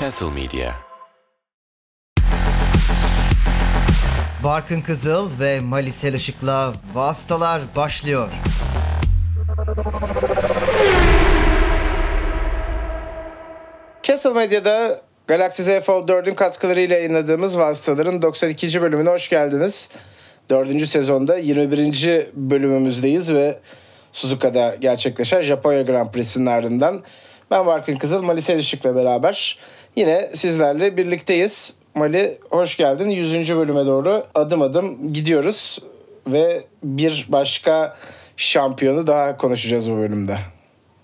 Castle Media. Barkın Kızıl ve Malisel Işık'la Vastalar başlıyor. Castle Medya'da Galaxy Z Fold 4'ün katkılarıyla yayınladığımız Vasıtaların 92. bölümüne hoş geldiniz. 4. sezonda 21. bölümümüzdeyiz ve Suzuka'da gerçekleşen Japonya Grand Prix'sinin ardından ben Barkın Kızıl, Mali Selişik'le beraber yine sizlerle birlikteyiz. Mali hoş geldin. 100. bölüme doğru adım adım gidiyoruz ve bir başka şampiyonu daha konuşacağız bu bölümde.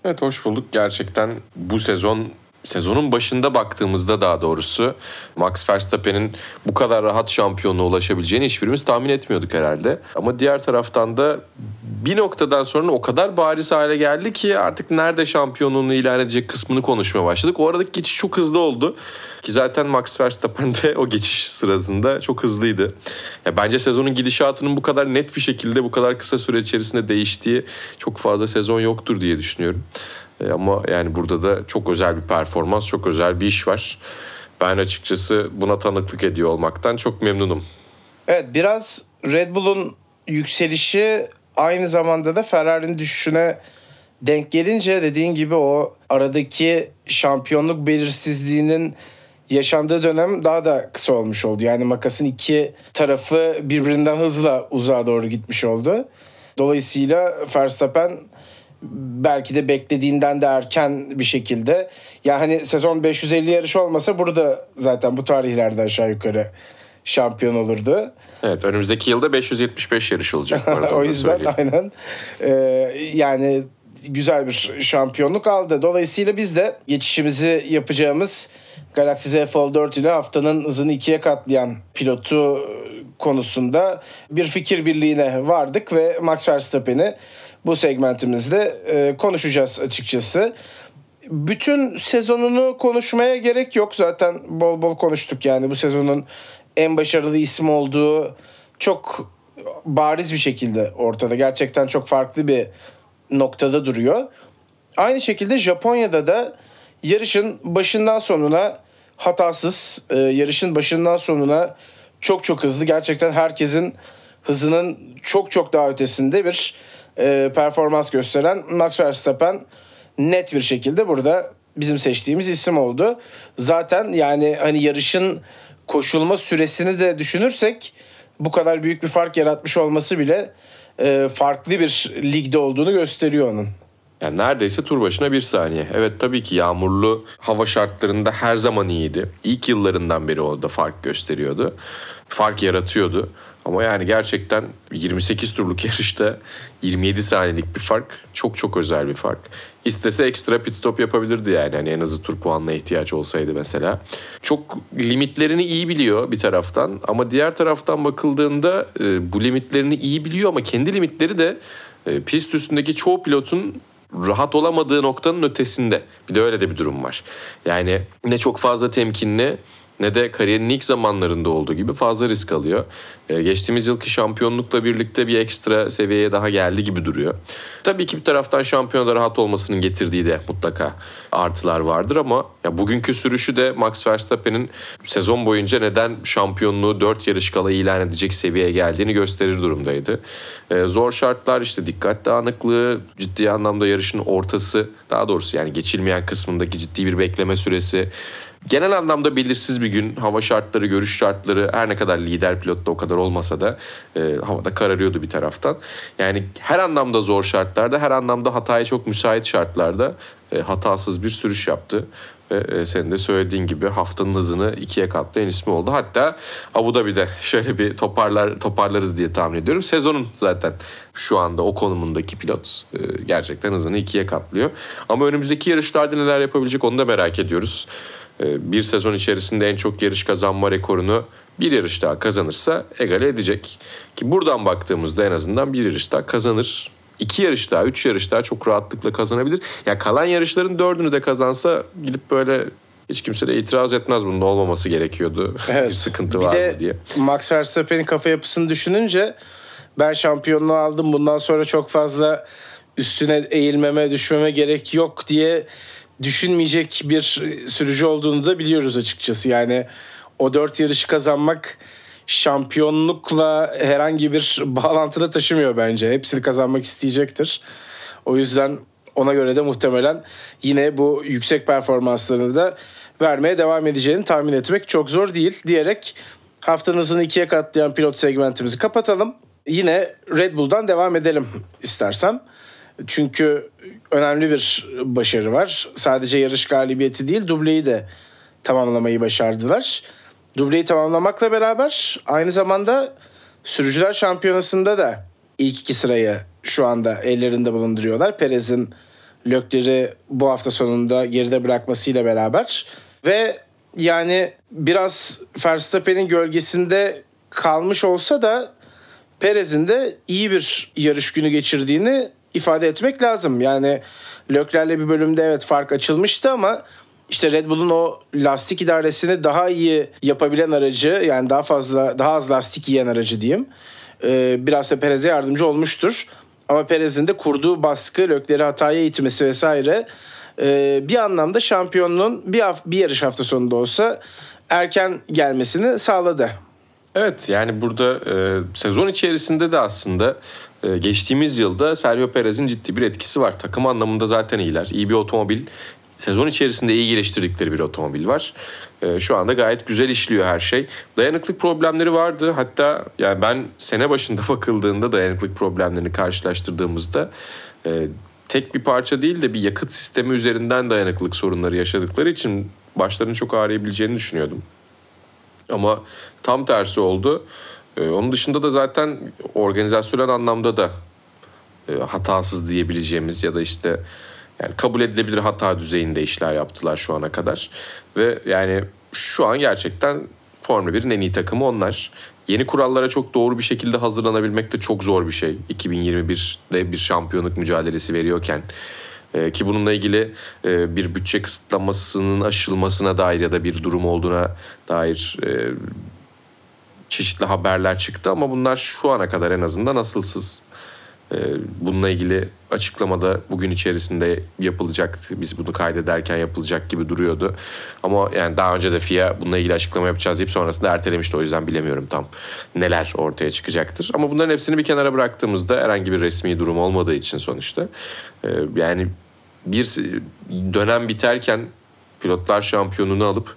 Evet hoş bulduk. Gerçekten bu sezon sezonun başında baktığımızda daha doğrusu Max Verstappen'in bu kadar rahat şampiyonluğa ulaşabileceğini hiçbirimiz tahmin etmiyorduk herhalde. Ama diğer taraftan da bir noktadan sonra o kadar bariz hale geldi ki artık nerede şampiyonluğunu ilan edecek kısmını konuşmaya başladık. O aradaki geçiş çok hızlı oldu. Ki zaten Max Verstappen de o geçiş sırasında çok hızlıydı. Ya bence sezonun gidişatının bu kadar net bir şekilde bu kadar kısa süre içerisinde değiştiği çok fazla sezon yoktur diye düşünüyorum. E, ama yani burada da çok özel bir performans, çok özel bir iş var. Ben açıkçası buna tanıklık ediyor olmaktan çok memnunum. Evet biraz Red Bull'un yükselişi aynı zamanda da Ferrari'nin düşüşüne denk gelince dediğin gibi o aradaki şampiyonluk belirsizliğinin yaşandığı dönem daha da kısa olmuş oldu. Yani makasın iki tarafı birbirinden hızla uzağa doğru gitmiş oldu. Dolayısıyla Verstappen belki de beklediğinden de erken bir şekilde. Ya hani sezon 550 yarış olmasa burada zaten bu tarihlerde aşağı yukarı şampiyon olurdu. Evet önümüzdeki yılda 575 yarış olacak. Bu arada o yüzden aynen. Ee, yani güzel bir şampiyonluk aldı. Dolayısıyla biz de geçişimizi yapacağımız Galaxy Z Fold 4 ile haftanın hızını ikiye katlayan pilotu konusunda bir fikir birliğine vardık ve Max Verstappen'i bu segmentimizde e, konuşacağız açıkçası. Bütün sezonunu konuşmaya gerek yok. Zaten bol bol konuştuk yani bu sezonun en başarılı isim olduğu çok bariz bir şekilde ortada. Gerçekten çok farklı bir noktada duruyor. Aynı şekilde Japonya'da da yarışın başından sonuna hatasız, e, yarışın başından sonuna çok çok hızlı. Gerçekten herkesin hızının çok çok daha ötesinde bir e, performans gösteren Max Verstappen net bir şekilde burada bizim seçtiğimiz isim oldu. Zaten yani hani yarışın koşulma süresini de düşünürsek bu kadar büyük bir fark yaratmış olması bile e, farklı bir ligde olduğunu gösteriyor onun. Yani neredeyse tur başına bir saniye. Evet tabii ki yağmurlu hava şartlarında her zaman iyiydi. İlk yıllarından beri o da fark gösteriyordu. Fark yaratıyordu. Ama yani gerçekten 28 turluk yarışta 27 saniyelik bir fark çok çok özel bir fark. İstese ekstra pit stop yapabilirdi yani hani en azı tur puanına ihtiyaç olsaydı mesela. Çok limitlerini iyi biliyor bir taraftan ama diğer taraftan bakıldığında e, bu limitlerini iyi biliyor ama kendi limitleri de e, pist üstündeki çoğu pilotun rahat olamadığı noktanın ötesinde. Bir de öyle de bir durum var. Yani ne çok fazla temkinli ne de kariyerinin ilk zamanlarında olduğu gibi fazla risk alıyor. Ee, geçtiğimiz yılki şampiyonlukla birlikte bir ekstra seviyeye daha geldi gibi duruyor. Tabii ki bir taraftan şampiyonda rahat olmasının getirdiği de mutlaka artılar vardır ama ya bugünkü sürüşü de Max Verstappen'in sezon boyunca neden şampiyonluğu 4 yarış kala ilan edecek seviyeye geldiğini gösterir durumdaydı. Ee, zor şartlar işte dikkat dağınıklığı, ciddi anlamda yarışın ortası, daha doğrusu yani geçilmeyen kısmındaki ciddi bir bekleme süresi, genel anlamda belirsiz bir gün. Hava şartları, görüş şartları her ne kadar lider pilotta o kadar olmasa da e, havada kararıyordu bir taraftan. Yani her anlamda zor şartlarda, her anlamda hataya çok müsait şartlarda e, hatasız bir sürüş yaptı. Ve e, senin de söylediğin gibi haftanın hızını ikiye katlayan ismi oldu. Hatta Abu Dhabi'de şöyle bir toparlar toparlarız diye tahmin ediyorum. Sezonun zaten şu anda o konumundaki pilot e, gerçekten hızını ikiye katlıyor. Ama önümüzdeki yarışlarda neler yapabilecek onu da merak ediyoruz. E, bir sezon içerisinde en çok yarış kazanma rekorunu bir yarış daha kazanırsa egale edecek. Ki buradan baktığımızda en azından bir yarış daha kazanır. İki yarış daha, üç yarış daha çok rahatlıkla kazanabilir. Ya kalan yarışların dördünü de kazansa gidip böyle hiç kimse de itiraz etmez bunun olmaması gerekiyordu. Evet. bir sıkıntı var mı diye. Max Verstappen'in kafa yapısını düşününce ben şampiyonluğu aldım bundan sonra çok fazla üstüne eğilmeme düşmeme gerek yok diye düşünmeyecek bir sürücü olduğunu da biliyoruz açıkçası. Yani o dört yarışı kazanmak şampiyonlukla herhangi bir bağlantıda taşımıyor bence. Hepsini kazanmak isteyecektir. O yüzden ona göre de muhtemelen yine bu yüksek performanslarını da vermeye devam edeceğini tahmin etmek çok zor değil diyerek haftanın hızını ikiye katlayan pilot segmentimizi kapatalım. Yine Red Bull'dan devam edelim istersen. Çünkü önemli bir başarı var. Sadece yarış galibiyeti değil dubleyi de tamamlamayı başardılar. Dubleyi tamamlamakla beraber aynı zamanda sürücüler şampiyonasında da ilk iki sırayı şu anda ellerinde bulunduruyorlar. Perez'in Lökler'i bu hafta sonunda geride bırakmasıyla beraber ve yani biraz Verstappen'in gölgesinde kalmış olsa da Perez'in de iyi bir yarış günü geçirdiğini ifade etmek lazım. Yani Lökler'le bir bölümde evet fark açılmıştı ama işte Red Bull'un o lastik idaresini daha iyi yapabilen aracı yani daha fazla daha az lastik yiyen aracı diyeyim. Biraz da Perez'e yardımcı olmuştur. Ama Perez'in de kurduğu baskı, Lökler'i hataya itmesi vesaire bir anlamda şampiyonluğun bir, bir yarış hafta sonunda olsa erken gelmesini sağladı. Evet yani burada e, sezon içerisinde de aslında e, geçtiğimiz yılda Sergio Perez'in ciddi bir etkisi var. Takım anlamında zaten iyiler. İyi bir otomobil. Sezon içerisinde iyi geliştirdikleri bir otomobil var. E, şu anda gayet güzel işliyor her şey. Dayanıklık problemleri vardı. Hatta yani ben sene başında bakıldığında dayanıklık problemlerini karşılaştırdığımızda e, tek bir parça değil de bir yakıt sistemi üzerinden dayanıklık sorunları yaşadıkları için başlarının çok ağrıyabileceğini düşünüyordum. Ama tam tersi oldu. Ee, onun dışında da zaten organizasyonel anlamda da e, hatasız diyebileceğimiz ya da işte yani kabul edilebilir hata düzeyinde işler yaptılar şu ana kadar. Ve yani şu an gerçekten Formula 1'in en iyi takımı onlar. Yeni kurallara çok doğru bir şekilde hazırlanabilmek de çok zor bir şey. 2021'de bir şampiyonluk mücadelesi veriyorken. Ee, ki bununla ilgili e, bir bütçe kısıtlamasının aşılmasına dair ya da bir durum olduğuna dair e, çeşitli haberler çıktı ama bunlar şu ana kadar en azından asılsız. Ee, bununla ilgili açıklamada bugün içerisinde yapılacak, biz bunu kaydederken yapılacak gibi duruyordu. Ama yani daha önce de FIA bununla ilgili açıklama yapacağız deyip sonrasında ertelemişti. O yüzden bilemiyorum tam neler ortaya çıkacaktır. Ama bunların hepsini bir kenara bıraktığımızda herhangi bir resmi durum olmadığı için sonuçta e, yani bir dönem biterken pilotlar şampiyonunu alıp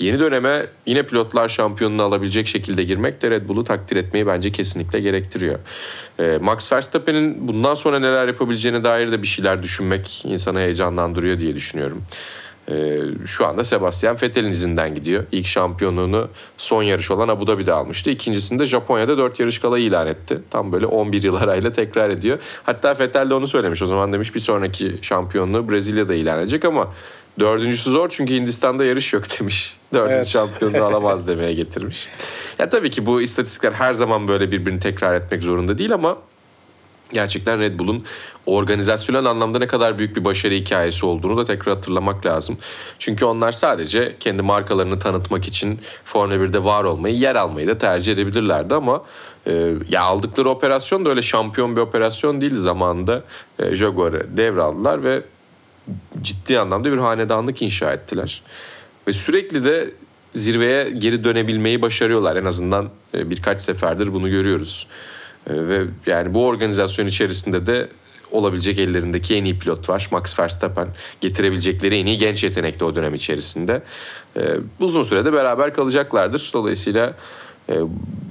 Yeni döneme yine pilotlar şampiyonunu alabilecek şekilde girmek de Red Bull'u takdir etmeyi bence kesinlikle gerektiriyor. Ee, Max Verstappen'in bundan sonra neler yapabileceğine dair de bir şeyler düşünmek insanı heyecanlandırıyor diye düşünüyorum. Ee, şu anda Sebastian Vettel'in izinden gidiyor. İlk şampiyonluğunu son yarış olan Abu Dhabi'de almıştı. İkincisinde Japonya'da 4 yarış kala ilan etti. Tam böyle 11 yıl arayla tekrar ediyor. Hatta Vettel de onu söylemiş. O zaman demiş bir sonraki şampiyonluğu Brezilya'da ilan edecek ama Dördüncüsü zor çünkü Hindistan'da yarış yok demiş. Dördüncü evet. şampiyonluğu alamaz demeye getirmiş. Ya tabii ki bu istatistikler her zaman böyle birbirini tekrar etmek zorunda değil ama gerçekten Red Bull'un organizasyonel anlamda ne kadar büyük bir başarı hikayesi olduğunu da tekrar hatırlamak lazım. Çünkü onlar sadece kendi markalarını tanıtmak için Formula 1'de var olmayı, yer almayı da tercih edebilirlerdi ama e, ya aldıkları operasyon da öyle şampiyon bir operasyon değil zamanında e, Jaguar'ı devraldılar ve ciddi anlamda bir hanedanlık inşa ettiler. Ve sürekli de zirveye geri dönebilmeyi başarıyorlar. En azından e, birkaç seferdir bunu görüyoruz. E, ve yani bu organizasyon içerisinde de olabilecek ellerindeki en iyi pilot var. Max Verstappen. Getirebilecekleri en iyi genç yetenekli o dönem içerisinde. E, uzun sürede beraber kalacaklardır. Dolayısıyla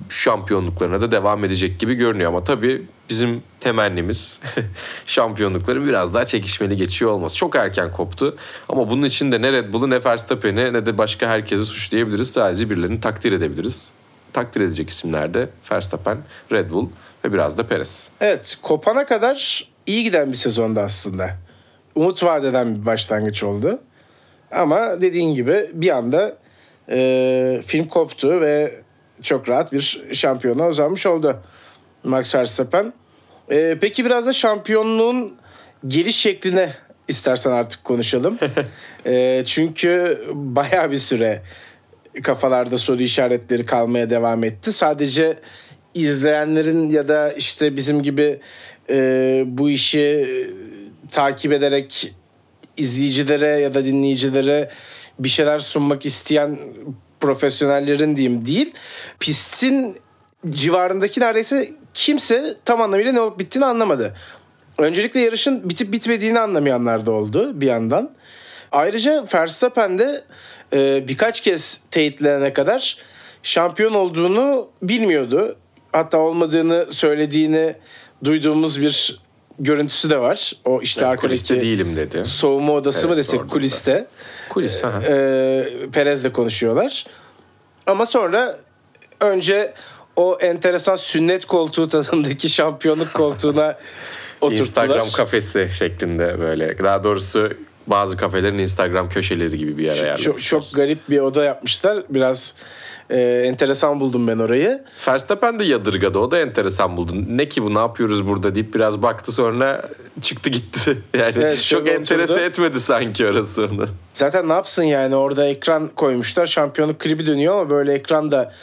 şampiyonluklarına da devam edecek gibi görünüyor. Ama tabii bizim temennimiz şampiyonlukların biraz daha çekişmeli geçiyor olması. Çok erken koptu ama bunun için de ne Red Bull'u ne Verstappen'i ne de başka herkesi suçlayabiliriz. Sadece birilerini takdir edebiliriz. Takdir edecek isimler de Verstappen, Red Bull ve biraz da Perez. Evet kopana kadar iyi giden bir sezonda aslında. Umut vadeden bir başlangıç oldu. Ama dediğin gibi bir anda e, film koptu ve çok rahat bir şampiyona uzanmış oldu Max Verstappen. Ee, peki biraz da şampiyonluğun geliş şekline istersen artık konuşalım. ee, çünkü baya bir süre kafalarda soru işaretleri kalmaya devam etti. Sadece izleyenlerin ya da işte bizim gibi e, bu işi takip ederek izleyicilere ya da dinleyicilere bir şeyler sunmak isteyen profesyonellerin diyeyim değil. Pistin civarındaki neredeyse kimse tam anlamıyla ne olup bittiğini anlamadı. Öncelikle yarışın bitip bitmediğini anlamayanlar da oldu bir yandan. Ayrıca Verstappen de e, birkaç kez teyitlenene kadar şampiyon olduğunu bilmiyordu. Hatta olmadığını söylediğini duyduğumuz bir görüntüsü de var. O işte arkadaki kuliste değilim dedi. soğuma odası mı Perez desek sordu kuliste. Kulis ha. E, Perez'le konuşuyorlar. Ama sonra önce o enteresan sünnet koltuğu tadındaki şampiyonluk koltuğuna oturttular. Instagram kafesi şeklinde böyle. Daha doğrusu bazı kafelerin Instagram köşeleri gibi bir yer çok, ayarlamışlar. çok garip bir oda yapmışlar. Biraz e, enteresan buldum ben orayı. Verstappen de yadırgadı. O da enteresan buldu. Ne ki bu ne yapıyoruz burada deyip biraz baktı sonra çıktı gitti. Yani Evet, çok enterese oturdu. etmedi sanki orası onu. Zaten ne yapsın yani orada ekran koymuşlar. Şampiyonluk klibi dönüyor ama böyle ekranda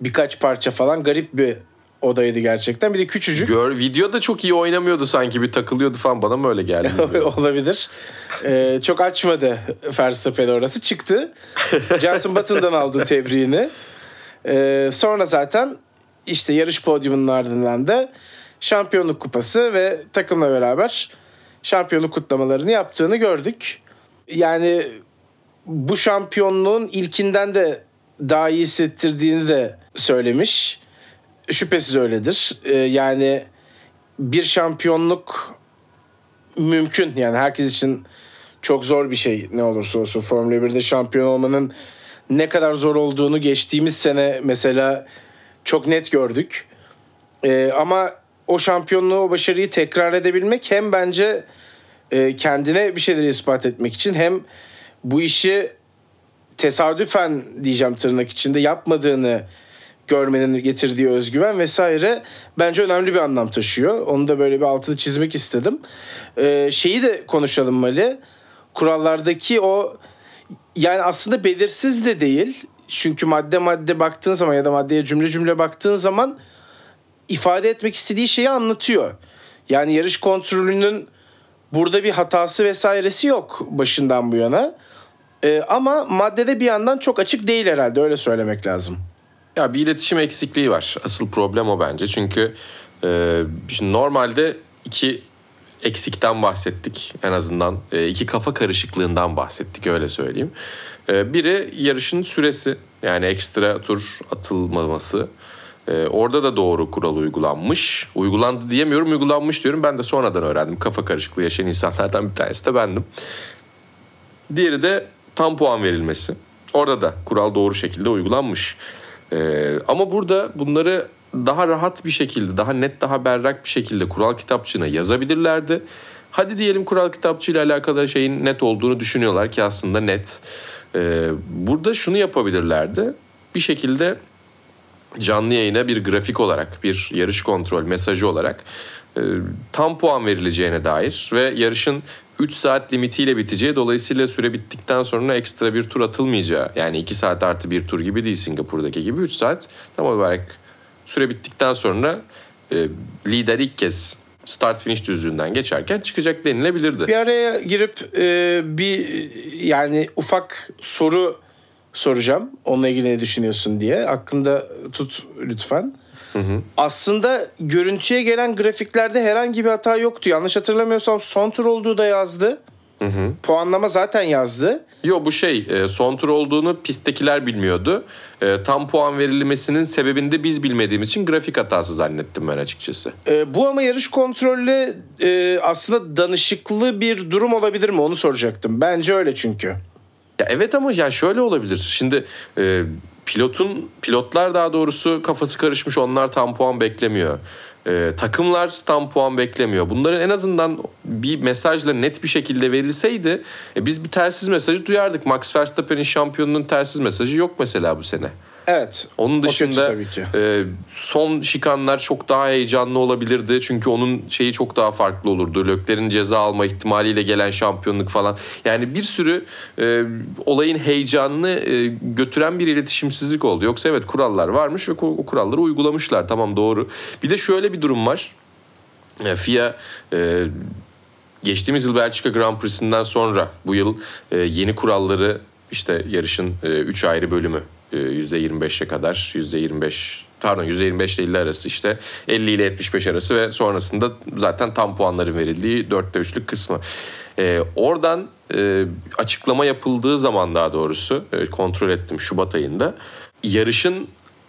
birkaç parça falan garip bir odaydı gerçekten. Bir de küçücük. Gör, videoda çok iyi oynamıyordu sanki bir takılıyordu falan bana mı öyle geldi? olabilir. Ee, çok açmadı Verstappen orası. Çıktı. Jenson Button'dan aldı tebriğini. Ee, sonra zaten işte yarış podyumunun ardından da şampiyonluk kupası ve takımla beraber şampiyonluk kutlamalarını yaptığını gördük. Yani bu şampiyonluğun ilkinden de daha iyi hissettirdiğini de söylemiş. Şüphesiz öyledir. Ee, yani bir şampiyonluk mümkün. Yani herkes için çok zor bir şey ne olursa olsun. Formula 1'de şampiyon olmanın ne kadar zor olduğunu geçtiğimiz sene mesela çok net gördük. Ee, ama o şampiyonluğu, o başarıyı tekrar edebilmek hem bence e, kendine bir şeyleri ispat etmek için hem bu işi tesadüfen diyeceğim tırnak içinde yapmadığını görmenin getirdiği özgüven vesaire bence önemli bir anlam taşıyor. Onu da böyle bir altını çizmek istedim. Ee, şeyi de konuşalım Mali. Kurallardaki o yani aslında belirsiz de değil. Çünkü madde madde baktığın zaman ya da maddeye cümle cümle baktığın zaman ifade etmek istediği şeyi anlatıyor. Yani yarış kontrolünün burada bir hatası vesairesi yok başından bu yana. Ee, ama maddede bir yandan çok açık değil herhalde öyle söylemek lazım. Ya bir iletişim eksikliği var. Asıl problem o bence. Çünkü e, şimdi normalde iki eksikten bahsettik en azından. E, iki kafa karışıklığından bahsettik öyle söyleyeyim. E, biri yarışın süresi yani ekstra tur atılmaması. E, orada da doğru kural uygulanmış. Uygulandı diyemiyorum uygulanmış diyorum. Ben de sonradan öğrendim. Kafa karışıklığı yaşayan insanlardan bir tanesi de bendim. Diğeri de tam puan verilmesi. Orada da kural doğru şekilde uygulanmış. Ee, ama burada bunları daha rahat bir şekilde, daha net, daha berrak bir şekilde kural kitapçığına yazabilirlerdi. Hadi diyelim kural kitapçığıyla alakalı şeyin net olduğunu düşünüyorlar ki aslında net. Ee, burada şunu yapabilirlerdi. Bir şekilde canlı yayına bir grafik olarak, bir yarış kontrol mesajı olarak e, tam puan verileceğine dair ve yarışın 3 saat limitiyle biteceği dolayısıyla süre bittikten sonra ekstra bir tur atılmayacağı yani 2 saat artı bir tur gibi değil Singapur'daki gibi 3 saat tam olarak süre bittikten sonra e, lider ilk kez start finish düzlüğünden geçerken çıkacak denilebilirdi. Bir araya girip e, bir yani ufak soru soracağım. Onunla ilgili ne düşünüyorsun diye. Aklında tut lütfen. Aslında görüntüye gelen grafiklerde herhangi bir hata yoktu. Yanlış hatırlamıyorsam son tur olduğu da yazdı. Puanlama zaten yazdı. Yo bu şey e, son tur olduğunu pisttekiler bilmiyordu. E, Tam puan verilmesinin sebebini de biz bilmediğimiz için grafik hatası zannettim ben açıkçası. E, bu ama yarış kontrolü e, aslında danışıklı bir durum olabilir mi onu soracaktım. Bence öyle çünkü. Ya evet ama ya şöyle olabilir. Şimdi e, pilotun pilotlar daha doğrusu kafası karışmış onlar tam puan beklemiyor. E, takımlar tam puan beklemiyor. Bunların en azından bir mesajla net bir şekilde verilseydi e, biz bir telsiz mesajı duyardık. Max Verstappen'in şampiyonunun telsiz mesajı yok mesela bu sene. Evet. Onun dışında tabii ki. e, son şikanlar çok daha heyecanlı olabilirdi. Çünkü onun şeyi çok daha farklı olurdu. Lökler'in ceza alma ihtimaliyle gelen şampiyonluk falan. Yani bir sürü e, olayın heyecanını e, götüren bir iletişimsizlik oldu. Yoksa evet kurallar varmış ve o kuralları uygulamışlar. Tamam doğru. Bir de şöyle bir durum var. E, FIA e, geçtiğimiz yıl Belçika Grand Prix'sinden sonra bu yıl e, yeni kuralları işte yarışın 3 ayrı bölümü e, %25'e kadar %25 pardon %25 ile 50 arası işte 50 ile 75 arası ve sonrasında zaten tam puanların verildiği 4'te 3'lük kısmı. Ee, oradan e, açıklama yapıldığı zaman daha doğrusu e, kontrol ettim Şubat ayında yarışın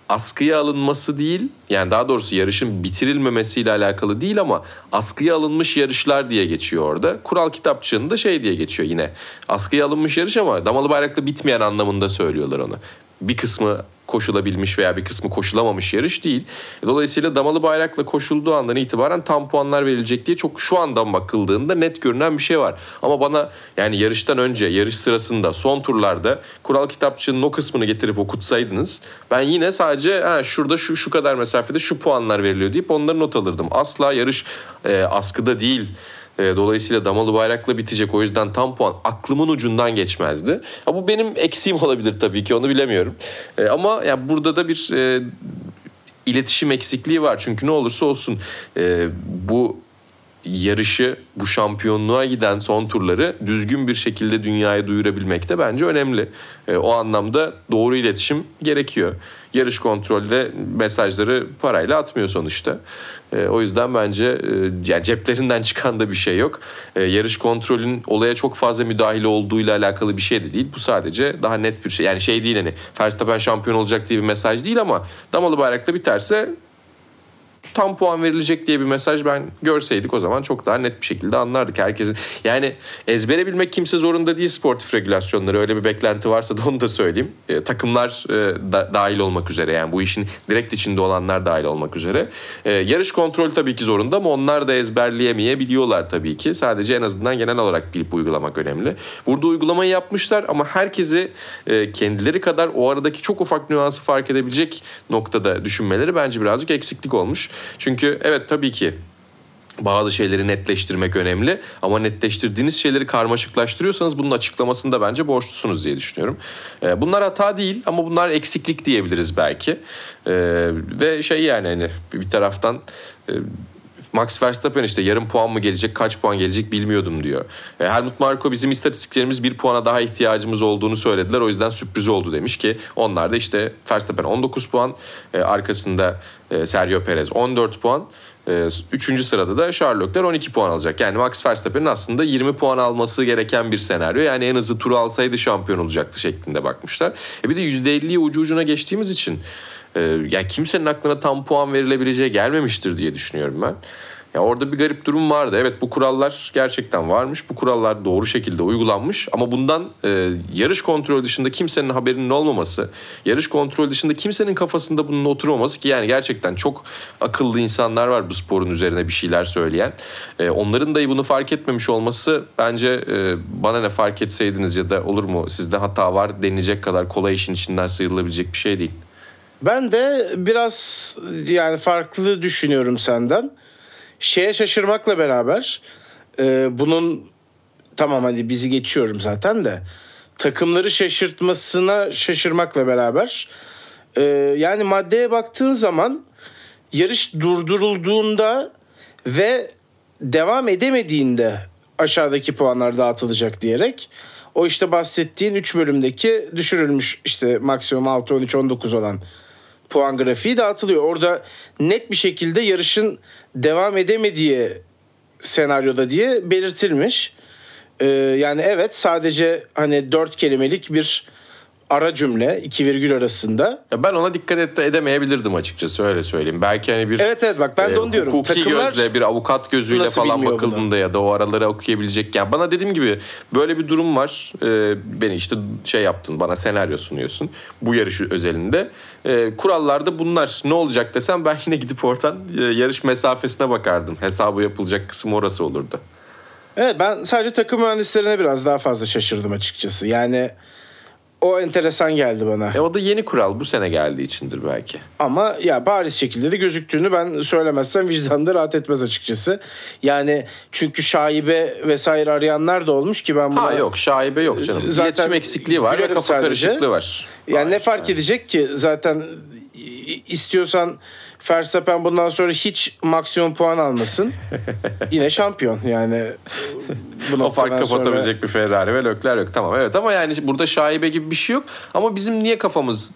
askıya alınması değil yani daha doğrusu yarışın bitirilmemesiyle alakalı değil ama askıya alınmış yarışlar diye geçiyor orada. Kural kitapçığında şey diye geçiyor yine. Askıya alınmış yarış ama damalı bayrakla bitmeyen anlamında söylüyorlar onu. Bir kısmı koşulabilmiş veya bir kısmı koşulamamış yarış değil. Dolayısıyla damalı bayrakla koşulduğu andan itibaren tam puanlar verilecek diye çok şu andan bakıldığında net görünen bir şey var. Ama bana yani yarıştan önce, yarış sırasında, son turlarda kural kitapçığının o kısmını getirip okutsaydınız ben yine sadece ha, şurada şu şu kadar mesafede şu puanlar veriliyor deyip onları not alırdım. Asla yarış e, askıda değil e, dolayısıyla damalı bayrakla bitecek. O yüzden tam puan aklımın ucundan geçmezdi. Ha, bu benim eksiğim olabilir tabii ki onu bilemiyorum. E, ama ya burada da bir e, iletişim eksikliği var. Çünkü ne olursa olsun e, bu yarışı, bu şampiyonluğa giden son turları düzgün bir şekilde dünyaya duyurabilmek de bence önemli. E, o anlamda doğru iletişim gerekiyor. Yarış kontrolde mesajları parayla atmıyor sonuçta. E, o yüzden bence e, yani ceplerinden çıkan da bir şey yok. E, yarış kontrolün olaya çok fazla müdahale olduğuyla alakalı bir şey de değil. Bu sadece daha net bir şey. Yani şey değil hani Verstappen şampiyon olacak diye bir mesaj değil ama damalı bayrakla biterse tam puan verilecek diye bir mesaj ben görseydik o zaman çok daha net bir şekilde anlardık herkesin. Yani ezbere bilmek kimse zorunda değil sportif regülasyonları. Öyle bir beklenti varsa da onu da söyleyeyim. E, takımlar e, da, dahil olmak üzere yani bu işin direkt içinde olanlar dahil olmak üzere. E, yarış kontrolü tabii ki zorunda ama onlar da ezberleyemeyebiliyorlar tabii ki. Sadece en azından genel olarak bilip uygulamak önemli. Burada uygulamayı yapmışlar ama herkesi e, kendileri kadar o aradaki çok ufak nüansı fark edebilecek noktada düşünmeleri bence birazcık eksiklik olmuş. Çünkü evet tabii ki bazı şeyleri netleştirmek önemli ama netleştirdiğiniz şeyleri karmaşıklaştırıyorsanız bunun açıklamasını da bence borçlusunuz diye düşünüyorum. Ee, bunlar hata değil ama bunlar eksiklik diyebiliriz belki. Ee, ve şey yani hani bir taraftan e, Max Verstappen işte yarım puan mı gelecek, kaç puan gelecek bilmiyordum diyor. E, Helmut Marko bizim istatistiklerimiz bir puana daha ihtiyacımız olduğunu söylediler. O yüzden sürpriz oldu demiş ki onlar da işte Verstappen 19 puan, e, arkasında e, Sergio Perez 14 puan. E, üçüncü sırada da Charles Leclerc 12 puan alacak. Yani Max Verstappen'in aslında 20 puan alması gereken bir senaryo. Yani en hızlı turu alsaydı şampiyon olacaktı şeklinde bakmışlar. E bir de %50'yi ucu ucuna geçtiğimiz için e, yani kimsenin aklına tam puan verilebileceği gelmemiştir diye düşünüyorum ben. Ya orada bir garip durum vardı. Evet bu kurallar gerçekten varmış. Bu kurallar doğru şekilde uygulanmış. Ama bundan e, yarış kontrol dışında kimsenin haberinin olmaması, yarış kontrol dışında kimsenin kafasında bunun oturmaması ki yani gerçekten çok akıllı insanlar var bu sporun üzerine bir şeyler söyleyen. E, onların dahi bunu fark etmemiş olması bence e, bana ne fark etseydiniz ya da olur mu sizde hata var denilecek kadar kolay işin içinden sıyrılabilecek bir şey değil. Ben de biraz yani farklı düşünüyorum senden. Şeye şaşırmakla beraber e, bunun tamam hadi bizi geçiyorum zaten de takımları şaşırtmasına şaşırmakla beraber e, yani maddeye baktığın zaman yarış durdurulduğunda ve devam edemediğinde aşağıdaki puanlar dağıtılacak diyerek o işte bahsettiğin 3 bölümdeki düşürülmüş işte maksimum 6 13 19 olan puan grafiği dağıtılıyor. Orada net bir şekilde yarışın devam edemediği senaryoda diye belirtilmiş. Ee, yani evet sadece hani dört kelimelik bir ara cümle iki virgül arasında. Ya ben ona dikkat et, edemeyebilirdim açıkçası öyle söyleyeyim. Belki hani bir Evet evet bak ben de onu e, diyorum. Hukuki Takımlar gözle bir avukat gözüyle falan bakıldığında bunu? ya da o araları okuyabilecek. Yani bana dediğim gibi böyle bir durum var. Ee, beni işte şey yaptın bana senaryo sunuyorsun. Bu yarış özelinde. Ee, kurallarda bunlar ne olacak desem ben yine gidip oradan e, yarış mesafesine bakardım. Hesabı yapılacak kısım orası olurdu. Evet ben sadece takım mühendislerine biraz daha fazla şaşırdım açıkçası. Yani o enteresan geldi bana. E o da yeni kural bu sene geldiği içindir belki. Ama ya bariz şekilde de gözüktüğünü ben söylemezsem vicdanında rahat etmez açıkçası. Yani çünkü şaibe vesaire arayanlar da olmuş ki ben buna... Ha yok şaibe yok canım. Zaten İletişim eksikliği var ve kafa sadece. karışıklığı var. Yani Hayır, ne fark yani. edecek ki zaten istiyorsan Verstappen bundan sonra hiç maksimum puan almasın. Yine şampiyon yani. Bu o fark kapatabilecek sonra... bir Ferrari ve Leclerc yok. Tamam evet ama yani burada şaibe gibi bir şey yok. Ama bizim niye kafamız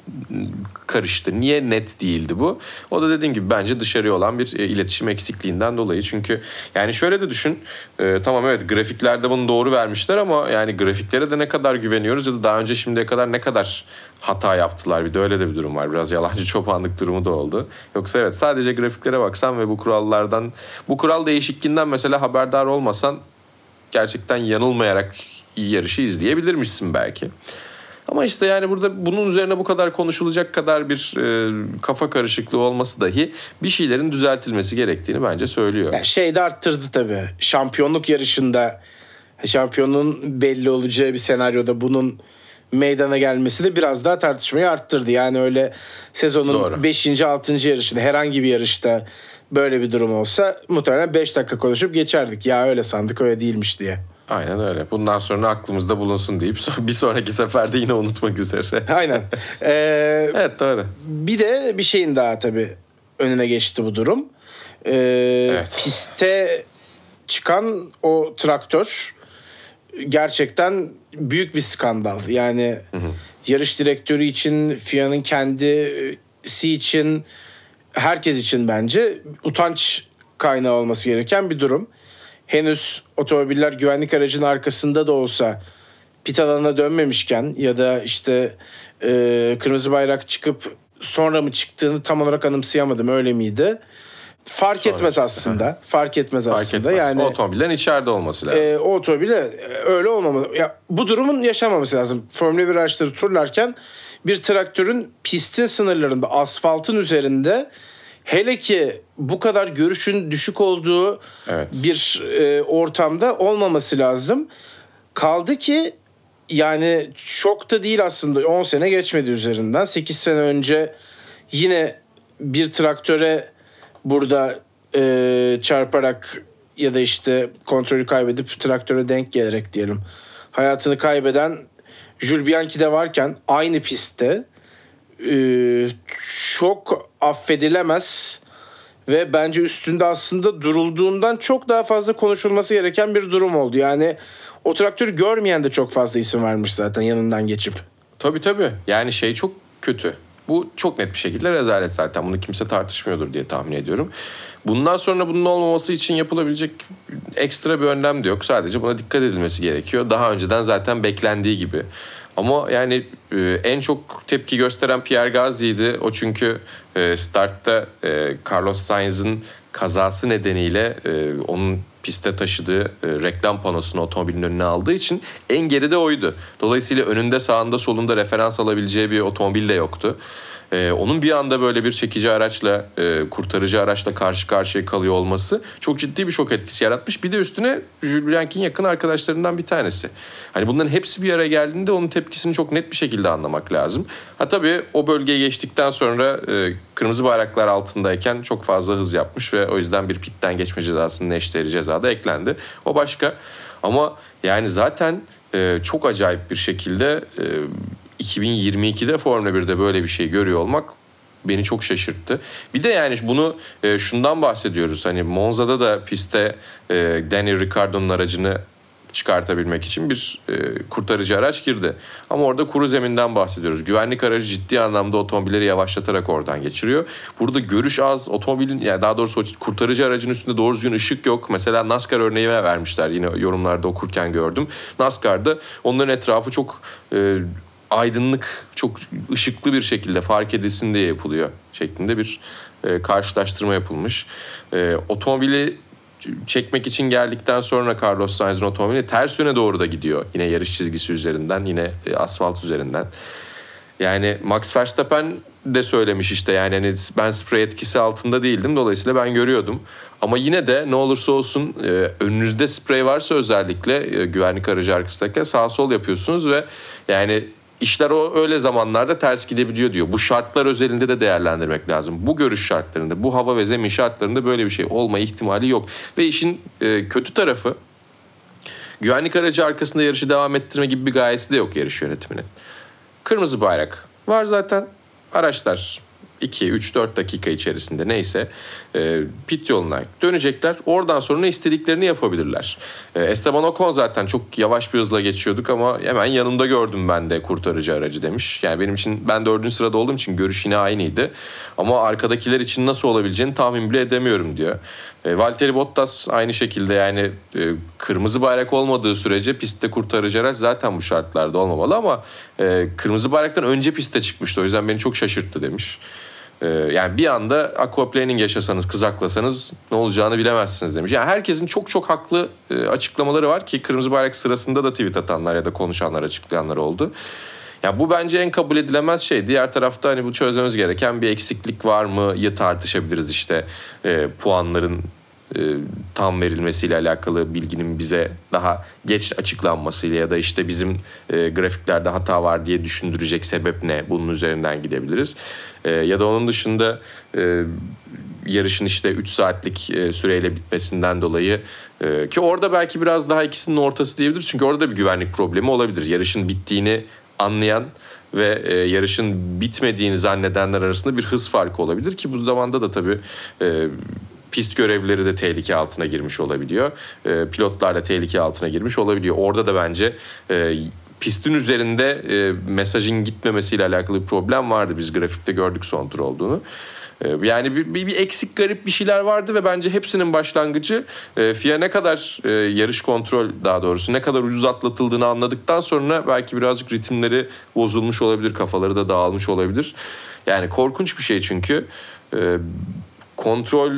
karıştı? Niye net değildi bu? O da dediğim gibi bence dışarıya olan bir e, iletişim eksikliğinden dolayı. Çünkü yani şöyle de düşün. E, tamam evet grafiklerde bunu doğru vermişler ama yani grafiklere de ne kadar güveniyoruz ya da daha önce şimdiye kadar ne kadar hata yaptılar. Bir de öyle de bir durum var. Biraz yalancı çobanlık durumu da oldu. Yoksa evet sadece grafiklere baksan ve bu kurallardan bu kural değişikliğinden mesela haberdar olmasan gerçekten yanılmayarak yarışı izleyebilirmişsin belki. Ama işte yani burada bunun üzerine bu kadar konuşulacak kadar bir e, kafa karışıklığı olması dahi bir şeylerin düzeltilmesi gerektiğini bence söylüyor. Yani şey de arttırdı tabii. Şampiyonluk yarışında şampiyonun belli olacağı bir senaryoda bunun meydana gelmesi de biraz daha tartışmayı arttırdı. Yani öyle sezonun 5. 6. yarışında herhangi bir yarışta böyle bir durum olsa muhtemelen 5 dakika konuşup geçerdik. Ya öyle sandık öyle değilmiş diye. Aynen öyle. Bundan sonra aklımızda bulunsun deyip bir sonraki seferde yine unutmak üzere. Aynen. Ee, evet doğru. Bir de bir şeyin daha tabii önüne geçti bu durum. Ee, evet. Piste çıkan o traktör gerçekten büyük bir skandal. Yani hı hı. yarış direktörü için, FIA'nın kendisi için, herkes için bence utanç kaynağı olması gereken bir durum. Henüz otomobiller güvenlik aracının arkasında da olsa pit alanına dönmemişken ya da işte e, kırmızı bayrak çıkıp sonra mı çıktığını tam olarak anımsayamadım öyle miydi? Fark Sonra etmez aslında. Fark etmez Fark aslında. Etmez. Yani otomobillerin içeride olması lazım. E, otomobile e, öyle olmamalı. Ya bu durumun yaşanmaması lazım. Formula 1 araçları turlarken bir traktörün pistin sınırlarında, asfaltın üzerinde hele ki bu kadar görüşün düşük olduğu evet. bir e, ortamda olmaması lazım. Kaldı ki yani çok da değil aslında 10 sene geçmedi üzerinden. 8 sene önce yine bir traktöre burada e, çarparak ya da işte kontrolü kaybedip traktöre denk gelerek diyelim hayatını kaybeden Jules Bianchi de varken aynı pistte e, çok affedilemez ve bence üstünde aslında durulduğundan çok daha fazla konuşulması gereken bir durum oldu. Yani o traktörü görmeyen de çok fazla isim vermiş zaten yanından geçip. Tabii tabii. Yani şey çok kötü. Bu çok net bir şekilde rezalet zaten. Bunu kimse tartışmıyordur diye tahmin ediyorum. Bundan sonra bunun olmaması için yapılabilecek ekstra bir önlem de yok. Sadece buna dikkat edilmesi gerekiyor. Daha önceden zaten beklendiği gibi. Ama yani e, en çok tepki gösteren Pierre Gasly'ydi. O çünkü e, startta e, Carlos Sainz'ın kazası nedeniyle onun piste taşıdığı reklam panosunu otomobilin önüne aldığı için en geride oydu. Dolayısıyla önünde sağında solunda referans alabileceği bir otomobil de yoktu. Ee, onun bir anda böyle bir çekici araçla, e, kurtarıcı araçla karşı karşıya kalıyor olması çok ciddi bir şok etkisi yaratmış. Bir de üstüne Jules Bianchi'nin yakın arkadaşlarından bir tanesi. Hani bunların hepsi bir araya geldiğinde onun tepkisini çok net bir şekilde anlamak lazım. Ha tabii o bölgeye geçtikten sonra e, kırmızı bayraklar altındayken çok fazla hız yapmış ve o yüzden bir pitten geçme cezasının eşdeğeri cezada eklendi. O başka. Ama yani zaten e, çok acayip bir şekilde e, 2022'de Formula 1'de böyle bir şey görüyor olmak beni çok şaşırttı. Bir de yani bunu e, şundan bahsediyoruz. Hani Monza'da da pistte e, Daniel Ricciardo'nun aracını çıkartabilmek için bir e, kurtarıcı araç girdi. Ama orada kuru zeminden bahsediyoruz. Güvenlik aracı ciddi anlamda otomobilleri yavaşlatarak oradan geçiriyor. Burada görüş az, otomobilin yani daha doğrusu kurtarıcı aracın üstünde doğru düzgün ışık yok. Mesela NASCAR örneği vermişler yine yorumlarda okurken gördüm. NASCAR'da onların etrafı çok e, aydınlık, çok ışıklı bir şekilde fark edilsin diye yapılıyor şeklinde bir e, karşılaştırma yapılmış. E, otomobili çekmek için geldikten sonra Carlos Sainz'ın otomobili ters yöne doğru da gidiyor. Yine yarış çizgisi üzerinden, yine e, asfalt üzerinden. Yani Max Verstappen de söylemiş işte yani hani ben sprey etkisi altında değildim dolayısıyla ben görüyordum. Ama yine de ne olursa olsun e, önünüzde sprey varsa özellikle e, güvenlik aracı arkasındayken sağ sol yapıyorsunuz ve yani işler o öyle zamanlarda ters gidebiliyor diyor. Bu şartlar özelinde de değerlendirmek lazım. Bu görüş şartlarında, bu hava ve zemin şartlarında böyle bir şey olma ihtimali yok. Ve işin e, kötü tarafı güvenlik aracı arkasında yarışı devam ettirme gibi bir gayesi de yok yarış yönetiminin. Kırmızı bayrak var zaten. Araçlar 2, 3, 4 dakika içerisinde neyse e, pit yoluna dönecekler. Oradan sonra istediklerini yapabilirler. E, Esteban Ocon zaten çok yavaş bir hızla geçiyorduk ama hemen yanımda gördüm ben de kurtarıcı aracı demiş. Yani benim için ben dördüncü sırada olduğum için görüş yine aynıydı. Ama arkadakiler için nasıl olabileceğini tahmin bile edemiyorum diyor. E, Valtteri Bottas aynı şekilde yani e, kırmızı bayrak olmadığı sürece pistte kurtarıcı araç zaten bu şartlarda olmamalı ama e, kırmızı bayraktan önce piste çıkmıştı. O yüzden beni çok şaşırttı demiş. E, yani bir anda aquaplaning yaşasanız, kızaklasanız ne olacağını bilemezsiniz demiş. Yani herkesin çok çok haklı e, açıklamaları var ki kırmızı bayrak sırasında da tweet atanlar ya da konuşanlar, açıklayanlar oldu. Ya bu bence en kabul edilemez şey. Diğer tarafta hani bu çözmemiz gereken bir eksiklik var mı ya tartışabiliriz işte e, puanların e, tam verilmesiyle alakalı bilginin bize daha geç açıklanmasıyla ya da işte bizim e, grafiklerde hata var diye düşündürecek sebep ne? Bunun üzerinden gidebiliriz. E, ya da onun dışında e, yarışın işte 3 saatlik e, süreyle bitmesinden dolayı e, ki orada belki biraz daha ikisinin ortası diyebiliriz. Çünkü orada da bir güvenlik problemi olabilir. Yarışın bittiğini anlayan ve e, yarışın bitmediğini zannedenler arasında bir hız farkı olabilir ki bu zamanda da tabii e, pist görevlileri de tehlike altına girmiş olabiliyor. E, pilotlar da tehlike altına girmiş olabiliyor. Orada da bence e, pistin üzerinde e, mesajın gitmemesiyle alakalı bir problem vardı. Biz grafikte gördük son tur olduğunu. E, Yani bir, bir, bir eksik garip bir şeyler vardı ve bence hepsinin başlangıcı e, FIA ne kadar e, yarış kontrol daha doğrusu ne kadar ucuz atlatıldığını anladıktan sonra belki birazcık ritimleri bozulmuş olabilir, kafaları da dağılmış olabilir. Yani korkunç bir şey çünkü. E, kontrol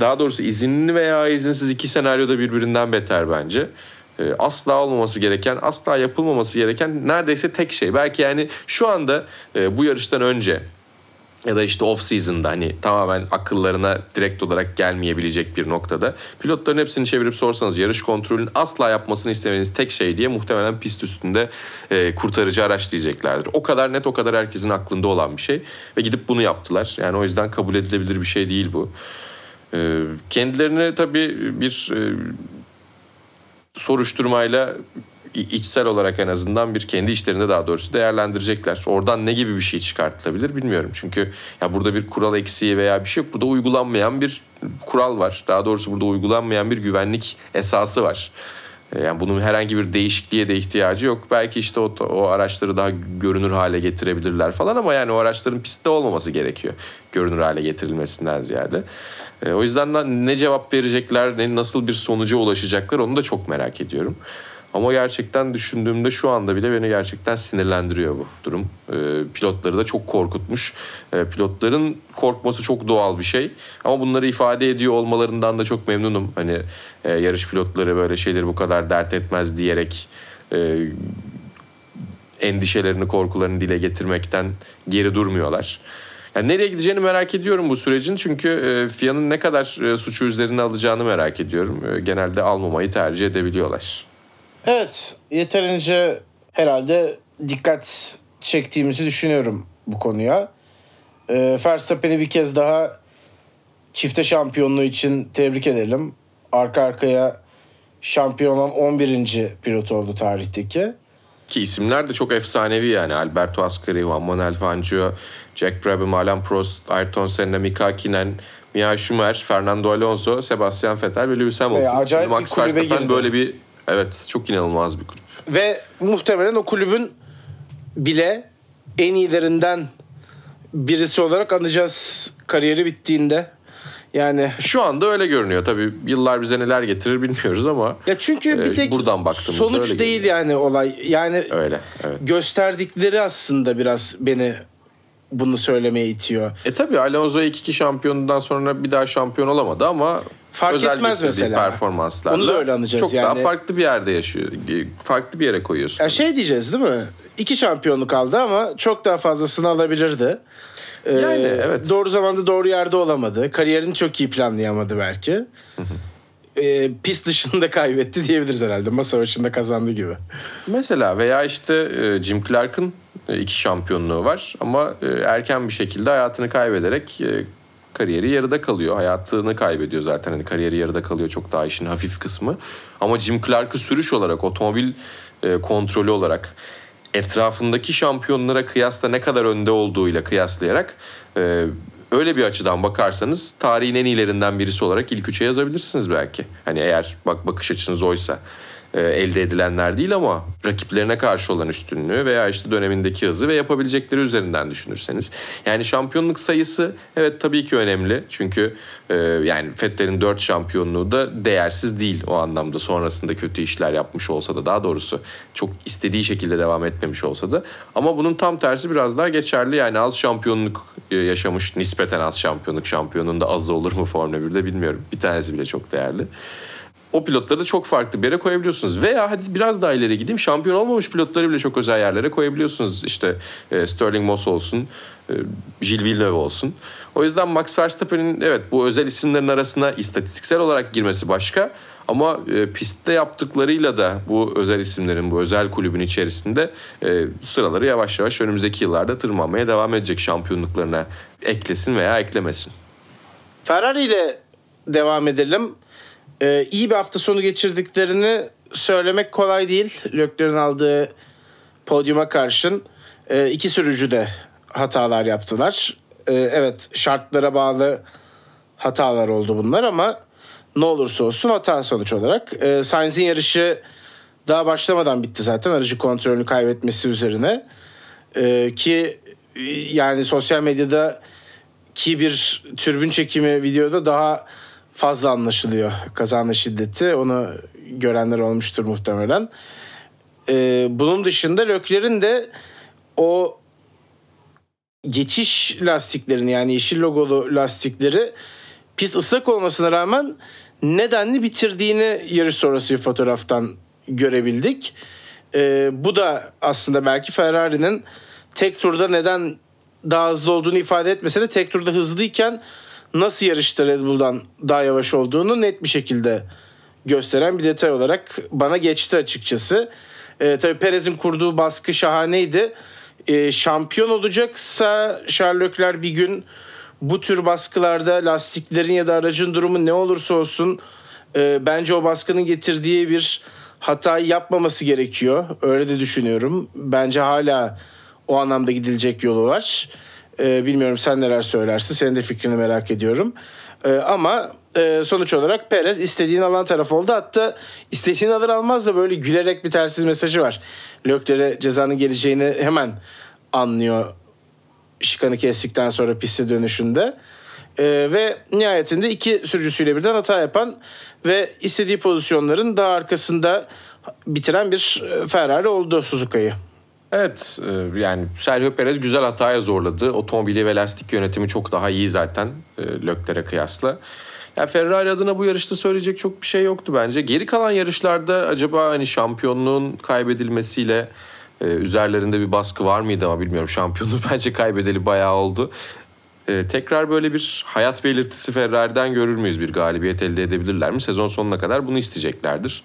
daha doğrusu izinli veya izinsiz iki senaryoda birbirinden beter bence. E, asla olmaması gereken, asla yapılmaması gereken neredeyse tek şey. Belki yani şu anda e, bu yarıştan önce ya da işte off season'da hani tamamen akıllarına direkt olarak gelmeyebilecek bir noktada pilotların hepsini çevirip sorsanız yarış kontrolünün asla yapmasını istemeniz tek şey diye muhtemelen pist üstünde e, kurtarıcı araç diyeceklerdir. O kadar net o kadar herkesin aklında olan bir şey ve gidip bunu yaptılar. Yani o yüzden kabul edilebilir bir şey değil bu. E, kendilerini tabii bir e, soruşturmayla içsel olarak en azından bir kendi işlerinde daha doğrusu değerlendirecekler. Oradan ne gibi bir şey çıkartılabilir bilmiyorum. Çünkü ya burada bir kural eksiği veya bir şey yok. Burada uygulanmayan bir kural var. Daha doğrusu burada uygulanmayan bir güvenlik esası var. Yani bunun herhangi bir değişikliğe de ihtiyacı yok. Belki işte o, o araçları daha görünür hale getirebilirler falan ama yani o araçların pistte olmaması gerekiyor. Görünür hale getirilmesinden ziyade. E, o yüzden ne cevap verecekler, ne nasıl bir sonuca ulaşacaklar onu da çok merak ediyorum. Ama gerçekten düşündüğümde şu anda bile beni gerçekten sinirlendiriyor bu durum. E, pilotları da çok korkutmuş. E, pilotların korkması çok doğal bir şey. Ama bunları ifade ediyor olmalarından da çok memnunum. Hani e, yarış pilotları böyle şeyleri bu kadar dert etmez diyerek e, endişelerini, korkularını dile getirmekten geri durmuyorlar. Yani nereye gideceğini merak ediyorum bu sürecin. Çünkü e, FIA'nın ne kadar e, suçu üzerine alacağını merak ediyorum. E, genelde almamayı tercih edebiliyorlar. Evet, yeterince herhalde dikkat çektiğimizi düşünüyorum bu konuya. E, Verstappen'i bir kez daha çifte şampiyonluğu için tebrik edelim. Arka arkaya şampiyon olan 11. pilot oldu tarihteki. Ki isimler de çok efsanevi yani. Alberto Ascari, Juan Manuel Fangio, Jack Brabham, Alain Prost, Ayrton Senna, Mika Hakkinen, Mia Schumer, Fernando Alonso, Sebastian Vettel ve Lewis Hamilton. E, acayip Max bir kulübe Verstappen böyle bir evet çok inanılmaz bir kulüp. Ve muhtemelen o kulübün bile en iyilerinden birisi olarak anacağız kariyeri bittiğinde. Yani Şu anda öyle görünüyor. Tabii yıllar bize neler getirir bilmiyoruz ama ya çünkü e, bir tek buradan baktığımızda sonuç öyle değil görünüyor. yani olay. Yani Öyle evet. gösterdikleri aslında biraz beni bunu söylemeye itiyor. E tabii Alonso iki şampiyonundan sonra bir daha şampiyon olamadı ama Fark özel etmez mesela. performanslarla Onu da öyle anlayacağız çok daha yani. farklı bir yerde yaşıyor. Farklı bir yere koyuyorsun. Ya şey diyeceğiz değil mi? İki şampiyonluk aldı ama çok daha fazlasını alabilirdi. Ee, Yani evet. Doğru zamanda doğru yerde olamadı. Kariyerini çok iyi planlayamadı belki. Ee, pist dışında kaybetti diyebiliriz herhalde. Masa başında kazandı gibi. Mesela veya işte e, Jim Clark'ın e, iki şampiyonluğu var ama e, erken bir şekilde hayatını kaybederek e, kariyeri yarıda kalıyor. Hayatını kaybediyor zaten. Hani kariyeri yarıda kalıyor çok daha işin hafif kısmı. Ama Jim Clark'ı sürüş olarak, otomobil e, kontrolü olarak etrafındaki şampiyonlara kıyasla ne kadar önde olduğuyla kıyaslayarak e, öyle bir açıdan bakarsanız tarihin en iyilerinden birisi olarak ilk üçe yazabilirsiniz belki. Hani eğer bak bakış açınız oysa elde edilenler değil ama rakiplerine karşı olan üstünlüğü veya işte dönemindeki hızı ve yapabilecekleri üzerinden düşünürseniz. Yani şampiyonluk sayısı evet tabii ki önemli. Çünkü e, yani Fettel'in 4 şampiyonluğu da değersiz değil o anlamda. Sonrasında kötü işler yapmış olsa da daha doğrusu çok istediği şekilde devam etmemiş olsa da. Ama bunun tam tersi biraz daha geçerli. Yani az şampiyonluk e, yaşamış nispeten az şampiyonluk şampiyonun da azı olur mu Formula 1'de bilmiyorum. Bir tanesi bile çok değerli o pilotları da çok farklı bir yere koyabiliyorsunuz. Veya hadi biraz daha ileri gideyim şampiyon olmamış pilotları bile çok özel yerlere koyabiliyorsunuz. İşte e, Sterling Moss olsun, e, Gilles Villeneuve olsun. O yüzden Max Verstappen'in evet bu özel isimlerin arasına istatistiksel olarak girmesi başka. Ama e, pistte yaptıklarıyla da bu özel isimlerin, bu özel kulübün içerisinde e, sıraları yavaş yavaş önümüzdeki yıllarda tırmanmaya devam edecek şampiyonluklarına eklesin veya eklemesin. Ferrari ile devam edelim. Ee, iyi bir hafta sonu geçirdiklerini söylemek kolay değil. Lökler'in aldığı podyuma karşın e, iki sürücü de hatalar yaptılar. E, evet şartlara bağlı hatalar oldu bunlar ama ne olursa olsun hata sonuç olarak. E, Sainz'in yarışı daha başlamadan bitti zaten aracı kontrolünü kaybetmesi üzerine. E, ki yani sosyal medyada ki bir türbün çekimi videoda daha fazla anlaşılıyor kazanın şiddeti. Onu görenler olmuştur muhtemelen. Ee, bunun dışında Lökler'in de o geçiş lastiklerini yani yeşil logolu lastikleri pist ıslak olmasına rağmen nedenli bitirdiğini yarış sonrası bir fotoğraftan görebildik. Ee, bu da aslında belki Ferrari'nin tek turda neden daha hızlı olduğunu ifade etmese de tek turda hızlıyken nasıl yarışta Red Bull'dan daha yavaş olduğunu net bir şekilde gösteren bir detay olarak bana geçti açıkçası. E, tabii Perez'in kurduğu baskı şahaneydi. E, şampiyon olacaksa Leclerc bir gün bu tür baskılarda lastiklerin ya da aracın durumu ne olursa olsun e, bence o baskının getirdiği bir hatayı yapmaması gerekiyor. Öyle de düşünüyorum. Bence hala o anlamda gidilecek yolu var. E, bilmiyorum sen neler söylersin. Senin de fikrini merak ediyorum. E, ama e, sonuç olarak Perez istediğini alan taraf oldu. Hatta istediğini alır almaz da böyle gülerek bir tersiz mesajı var. Lökler'e cezanın geleceğini hemen anlıyor şikanı kestikten sonra piste dönüşünde. Ee, ve nihayetinde iki sürücüsüyle birden hata yapan ve istediği pozisyonların daha arkasında bitiren bir Ferrari oldu Suzuka'yı. Evet e, yani Sergio Perez güzel hataya zorladı. Otomobili ve lastik yönetimi çok daha iyi zaten e, Lökler'e kıyasla. Yani Ferrari adına bu yarışta söyleyecek çok bir şey yoktu bence. Geri kalan yarışlarda acaba hani şampiyonluğun kaybedilmesiyle e, üzerlerinde bir baskı var mıydı ama bilmiyorum. Şampiyonluğu bence kaybedeli bayağı oldu. E, tekrar böyle bir hayat belirtisi Ferrari'den görür müyüz? Bir galibiyet elde edebilirler mi? Sezon sonuna kadar bunu isteyeceklerdir.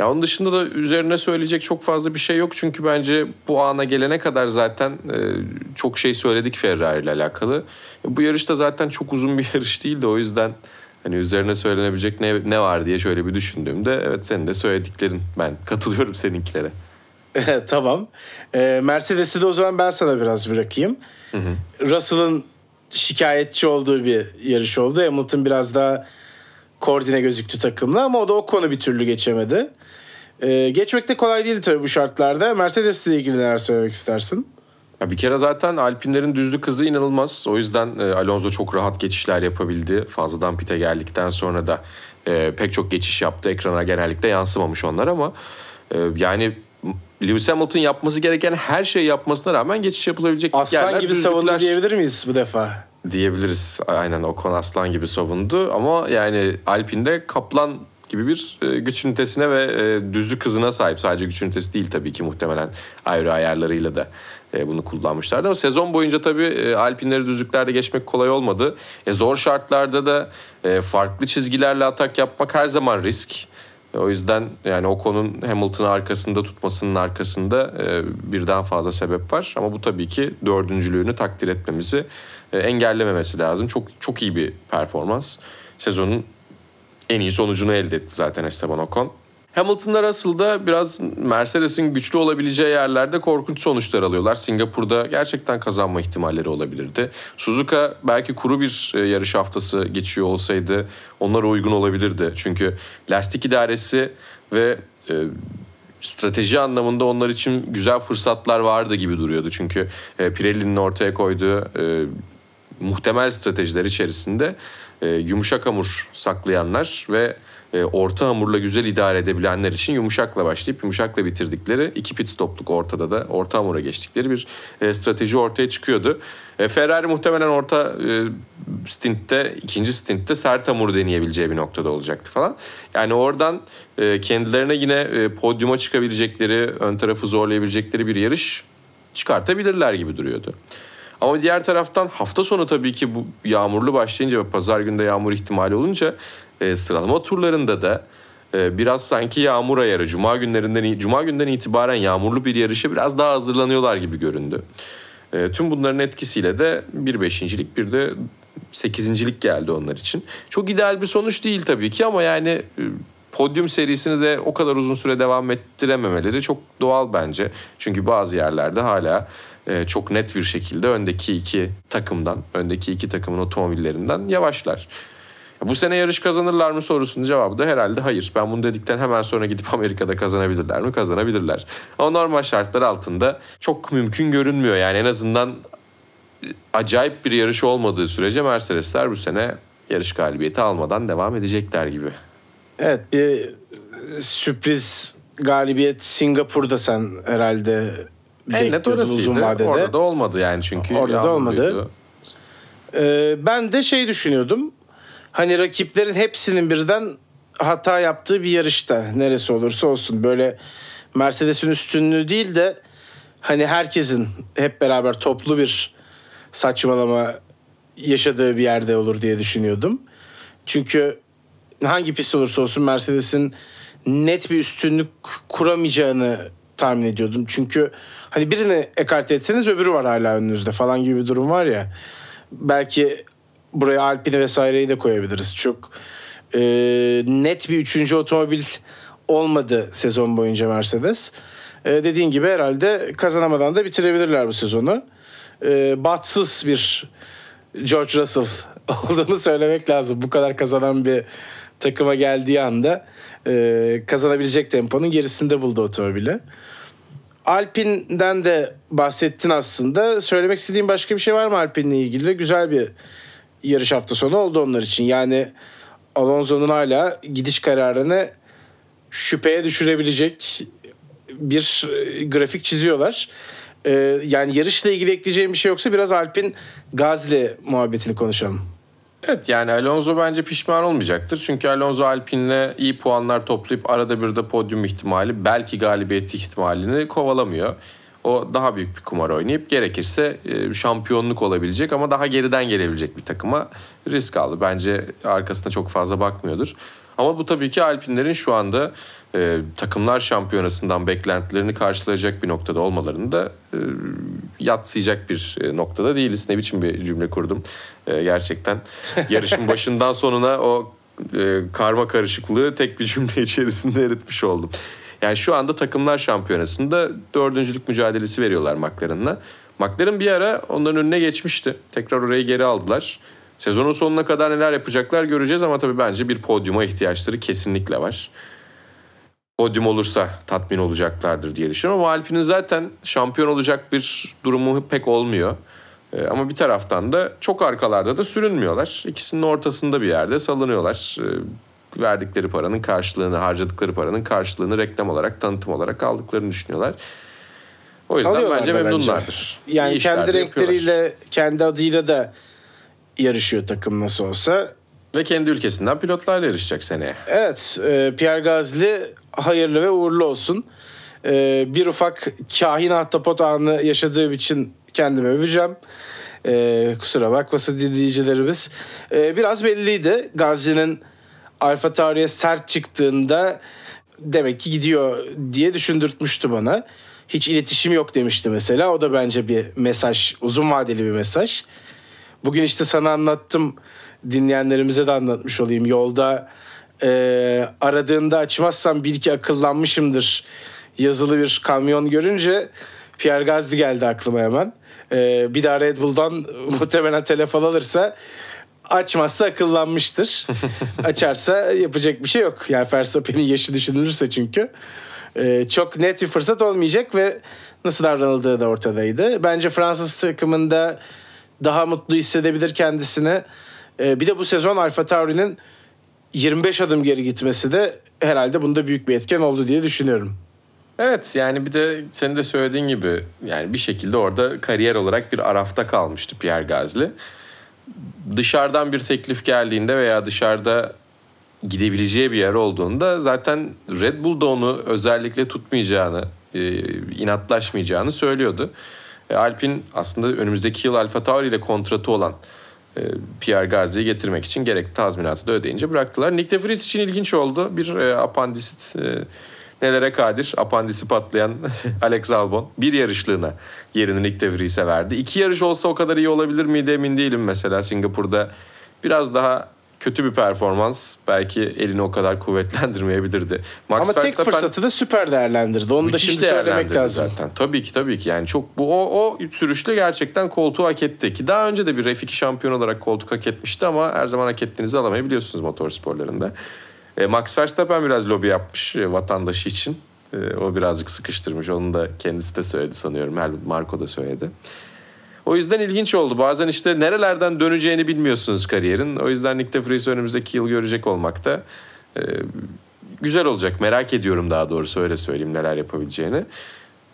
Ya onun dışında da üzerine söyleyecek çok fazla bir şey yok. Çünkü bence bu ana gelene kadar zaten e, çok şey söyledik Ferrari ile alakalı. Bu yarışta zaten çok uzun bir yarış değildi. O yüzden hani üzerine söylenebilecek ne, ne var diye şöyle bir düşündüğümde evet senin de söylediklerin ben katılıyorum seninkilere. tamam. Ee, Mercedes'i de o zaman ben sana biraz bırakayım. Hı hı. Russell'ın şikayetçi olduğu bir yarış oldu. Hamilton biraz daha koordine gözüktü takımla ama o da o konu bir türlü geçemedi. Ee, geçmek de kolay değildi tabii bu şartlarda. Mercedes ile ilgili neler söylemek istersin? Ya bir kere zaten Alpinlerin düzlük hızı inanılmaz. O yüzden e, Alonso çok rahat geçişler yapabildi. Fazladan pite geldikten sonra da e, pek çok geçiş yaptı. Ekrana genellikle yansımamış onlar ama e, yani Lewis Hamilton yapması gereken her şeyi yapmasına rağmen geçiş yapılabilecek aslan yerler gibi düzlükler... savundu diyebilir miyiz bu defa? Diyebiliriz. Aynen Ocon aslan gibi savundu ama yani Alpin'de kaplan gibi bir e, güç ünitesine ve e, düzlük hızına sahip. Sadece güç ünitesi değil tabii ki muhtemelen ayrı ayarlarıyla da e, bunu kullanmışlardı. Ama sezon boyunca tabii Alpinleri düzlüklerde geçmek kolay olmadı. E, zor şartlarda da farklı çizgilerle atak yapmak her zaman risk. O yüzden yani Ocon'un Hamilton'ı arkasında tutmasının arkasında birden fazla sebep var. Ama bu tabii ki dördüncülüğünü takdir etmemizi engellememesi lazım. Çok çok iyi bir performans. Sezonun en iyi sonucunu elde etti zaten Esteban Ocon. Hamilton'la Russell'da biraz Mercedes'in güçlü olabileceği yerlerde korkunç sonuçlar alıyorlar. Singapur'da gerçekten kazanma ihtimalleri olabilirdi. Suzuka belki kuru bir e, yarış haftası geçiyor olsaydı onlara uygun olabilirdi. Çünkü lastik idaresi ve e, strateji anlamında onlar için güzel fırsatlar vardı gibi duruyordu. Çünkü e, Pirelli'nin ortaya koyduğu e, muhtemel stratejiler içerisinde e, yumuşak hamur saklayanlar ve e, orta hamurla güzel idare edebilenler için yumuşakla başlayıp yumuşakla bitirdikleri iki pit stopluk ortada da orta hamura geçtikleri bir e, strateji ortaya çıkıyordu. E, Ferrari muhtemelen orta e, stintte, ikinci stintte sert hamur deneyebileceği bir noktada olacaktı falan. Yani oradan e, kendilerine yine e, podyuma çıkabilecekleri, ön tarafı zorlayabilecekleri bir yarış çıkartabilirler gibi duruyordu. Ama diğer taraftan hafta sonu tabii ki bu yağmurlu başlayınca ve pazar günde yağmur ihtimali olunca e, sıralama turlarında da e, biraz sanki yağmur ayarı cuma günlerinden cuma günden itibaren yağmurlu bir yarışa biraz daha hazırlanıyorlar gibi göründü. E, tüm bunların etkisiyle de bir beşincilik bir de sekizincilik geldi onlar için. Çok ideal bir sonuç değil tabii ki ama yani e, podyum serisini de o kadar uzun süre devam ettirememeleri çok doğal bence. Çünkü bazı yerlerde hala e, çok net bir şekilde öndeki iki takımdan, öndeki iki takımın otomobillerinden yavaşlar. Bu sene yarış kazanırlar mı sorusunun cevabı da herhalde hayır. Ben bunu dedikten hemen sonra gidip Amerika'da kazanabilirler mi? Kazanabilirler. Ama normal şartlar altında çok mümkün görünmüyor. Yani en azından e, acayip bir yarış olmadığı sürece Mercedesler bu sene yarış galibiyeti almadan devam edecekler gibi. Evet bir sürpriz galibiyet Singapur'da sen herhalde en net orasıydı. Uzun vadede. Orada da olmadı yani çünkü. Orada da olmadı. Ee, ben de şey düşünüyordum. Hani rakiplerin hepsinin birden hata yaptığı bir yarışta neresi olursa olsun böyle Mercedes'in üstünlüğü değil de hani herkesin hep beraber toplu bir saçmalama yaşadığı bir yerde olur diye düşünüyordum. Çünkü hangi pist olursa olsun Mercedes'in net bir üstünlük kuramayacağını tahmin ediyordum. Çünkü hani birini ekarte etseniz öbürü var hala önünüzde falan gibi bir durum var ya. Belki buraya Alpine vesaireyi de koyabiliriz. Çok e, net bir üçüncü otomobil olmadı sezon boyunca Mercedes. E, dediğin gibi herhalde kazanamadan da bitirebilirler bu sezonu. E, batsız bir George Russell olduğunu söylemek lazım. Bu kadar kazanan bir takıma geldiği anda e, kazanabilecek temponun gerisinde buldu otomobili. Alpine'den de bahsettin aslında. Söylemek istediğin başka bir şey var mı Alpine'le ilgili? Güzel bir yarış hafta sonu oldu onlar için. Yani Alonso'nun hala gidiş kararını şüpheye düşürebilecek bir e, grafik çiziyorlar. Ee, yani yarışla ilgili ekleyeceğim bir şey yoksa biraz Alpin Gazli muhabbetini konuşalım. Evet yani Alonso bence pişman olmayacaktır. Çünkü Alonso Alpine'le iyi puanlar toplayıp arada bir de podyum ihtimali belki galibiyet ihtimalini kovalamıyor. O daha büyük bir kumar oynayıp gerekirse e, şampiyonluk olabilecek ama daha geriden gelebilecek bir takıma risk aldı. Bence arkasına çok fazla bakmıyordur. Ama bu tabii ki Alpinlerin şu anda e, takımlar şampiyonasından beklentilerini karşılayacak bir noktada olmalarını da e, yatsıyacak bir e, noktada değiliz. Ne biçim bir cümle kurdum e, gerçekten. Yarışın başından sonuna o e, karma karışıklığı tek bir cümle içerisinde eritmiş oldum. Yani şu anda takımlar şampiyonasında dördüncülük mücadelesi veriyorlar McLaren'la. McLaren bir ara onların önüne geçmişti. Tekrar orayı geri aldılar. Sezonun sonuna kadar neler yapacaklar göreceğiz ama tabii bence bir podyuma ihtiyaçları kesinlikle var. Podyum olursa tatmin olacaklardır diye düşünüyorum ama Alpine'in zaten şampiyon olacak bir durumu pek olmuyor. Ee, ama bir taraftan da çok arkalarda da sürünmüyorlar. İkisinin ortasında bir yerde salınıyorlar. Ee, verdikleri paranın karşılığını, harcadıkları paranın karşılığını reklam olarak, tanıtım olarak aldıklarını düşünüyorlar. O yüzden Alıyorlar bence memnunlardır. Bence. Yani kendi renkleriyle, kendi adıyla da yarışıyor takım nasıl olsa. Ve kendi ülkesinden pilotlarla yarışacak seneye. Evet, e, Pierre Gasly hayırlı ve uğurlu olsun. E, bir ufak kahin ahtapot anı yaşadığım için kendimi öveceğim. E, kusura bakmasın dinleyicilerimiz. E, biraz belliydi. Gasly'nin Alfa Tauri'ye sert çıktığında demek ki gidiyor diye düşündürtmüştü bana. Hiç iletişim yok demişti mesela. O da bence bir mesaj, uzun vadeli bir mesaj. Bugün işte sana anlattım dinleyenlerimize de anlatmış olayım. Yolda Ee, aradığında açmazsam bil ki akıllanmışımdır yazılı bir kamyon görünce Pierre Gasly geldi aklıma hemen. Ee, bir daha Red Bull'dan muhtemelen telefon alırsa açmazsa akıllanmıştır. Açarsa yapacak bir şey yok. Yani Verstappen'in yaşı düşünülürse çünkü. Ee, çok net bir fırsat olmayacak ve nasıl davranıldığı da ortadaydı. Bence Fransız takımında daha mutlu hissedebilir kendisini. Ee, bir de bu sezon Alfa Tauri'nin 25 adım geri gitmesi de herhalde bunda büyük bir etken oldu diye düşünüyorum. Evet yani bir de senin de söylediğin gibi yani bir şekilde orada kariyer olarak bir arafta kalmıştı Pierre Gasly. Dışarıdan bir teklif geldiğinde veya dışarıda gidebileceği bir yer olduğunda zaten Red Bull da onu özellikle tutmayacağını, e, inatlaşmayacağını söylüyordu. E, Alpine aslında önümüzdeki yıl Alfa Tauri ile kontratı olan e, Pierre Gasly'yi getirmek için gerekli tazminatı da ödeyince bıraktılar. Nick de Vries için ilginç oldu. Bir e, apandisit e, nelere kadir apandisi patlayan Alex Albon bir yarışlığına yerini Nick de Vries'e verdi. İki yarış olsa o kadar iyi olabilir miydi emin değilim mesela Singapur'da biraz daha kötü bir performans belki elini o kadar kuvvetlendirmeyebilirdi. Max Ama tek Verstappen- fırsatı da süper değerlendirdi. Onu da şimdi söylemek lazım. Zaten. Tabii ki tabii ki. Yani çok bu o, o sürüşle gerçekten koltuğu hak etti. Ki daha önce de bir F2 şampiyon olarak koltuk hak etmişti ama her zaman hak ettiğinizi alamayabiliyorsunuz motor sporlarında. E, Max Verstappen biraz lobi yapmış e, vatandaşı için. E, o birazcık sıkıştırmış. Onu da kendisi de söyledi sanıyorum. Helmut Marko da söyledi. O yüzden ilginç oldu. Bazen işte nerelerden döneceğini bilmiyorsunuz kariyerin. O yüzden Nick de Vries önümüzdeki yıl görecek olmak da e, güzel olacak. Merak ediyorum daha doğrusu öyle söyleyeyim neler yapabileceğini.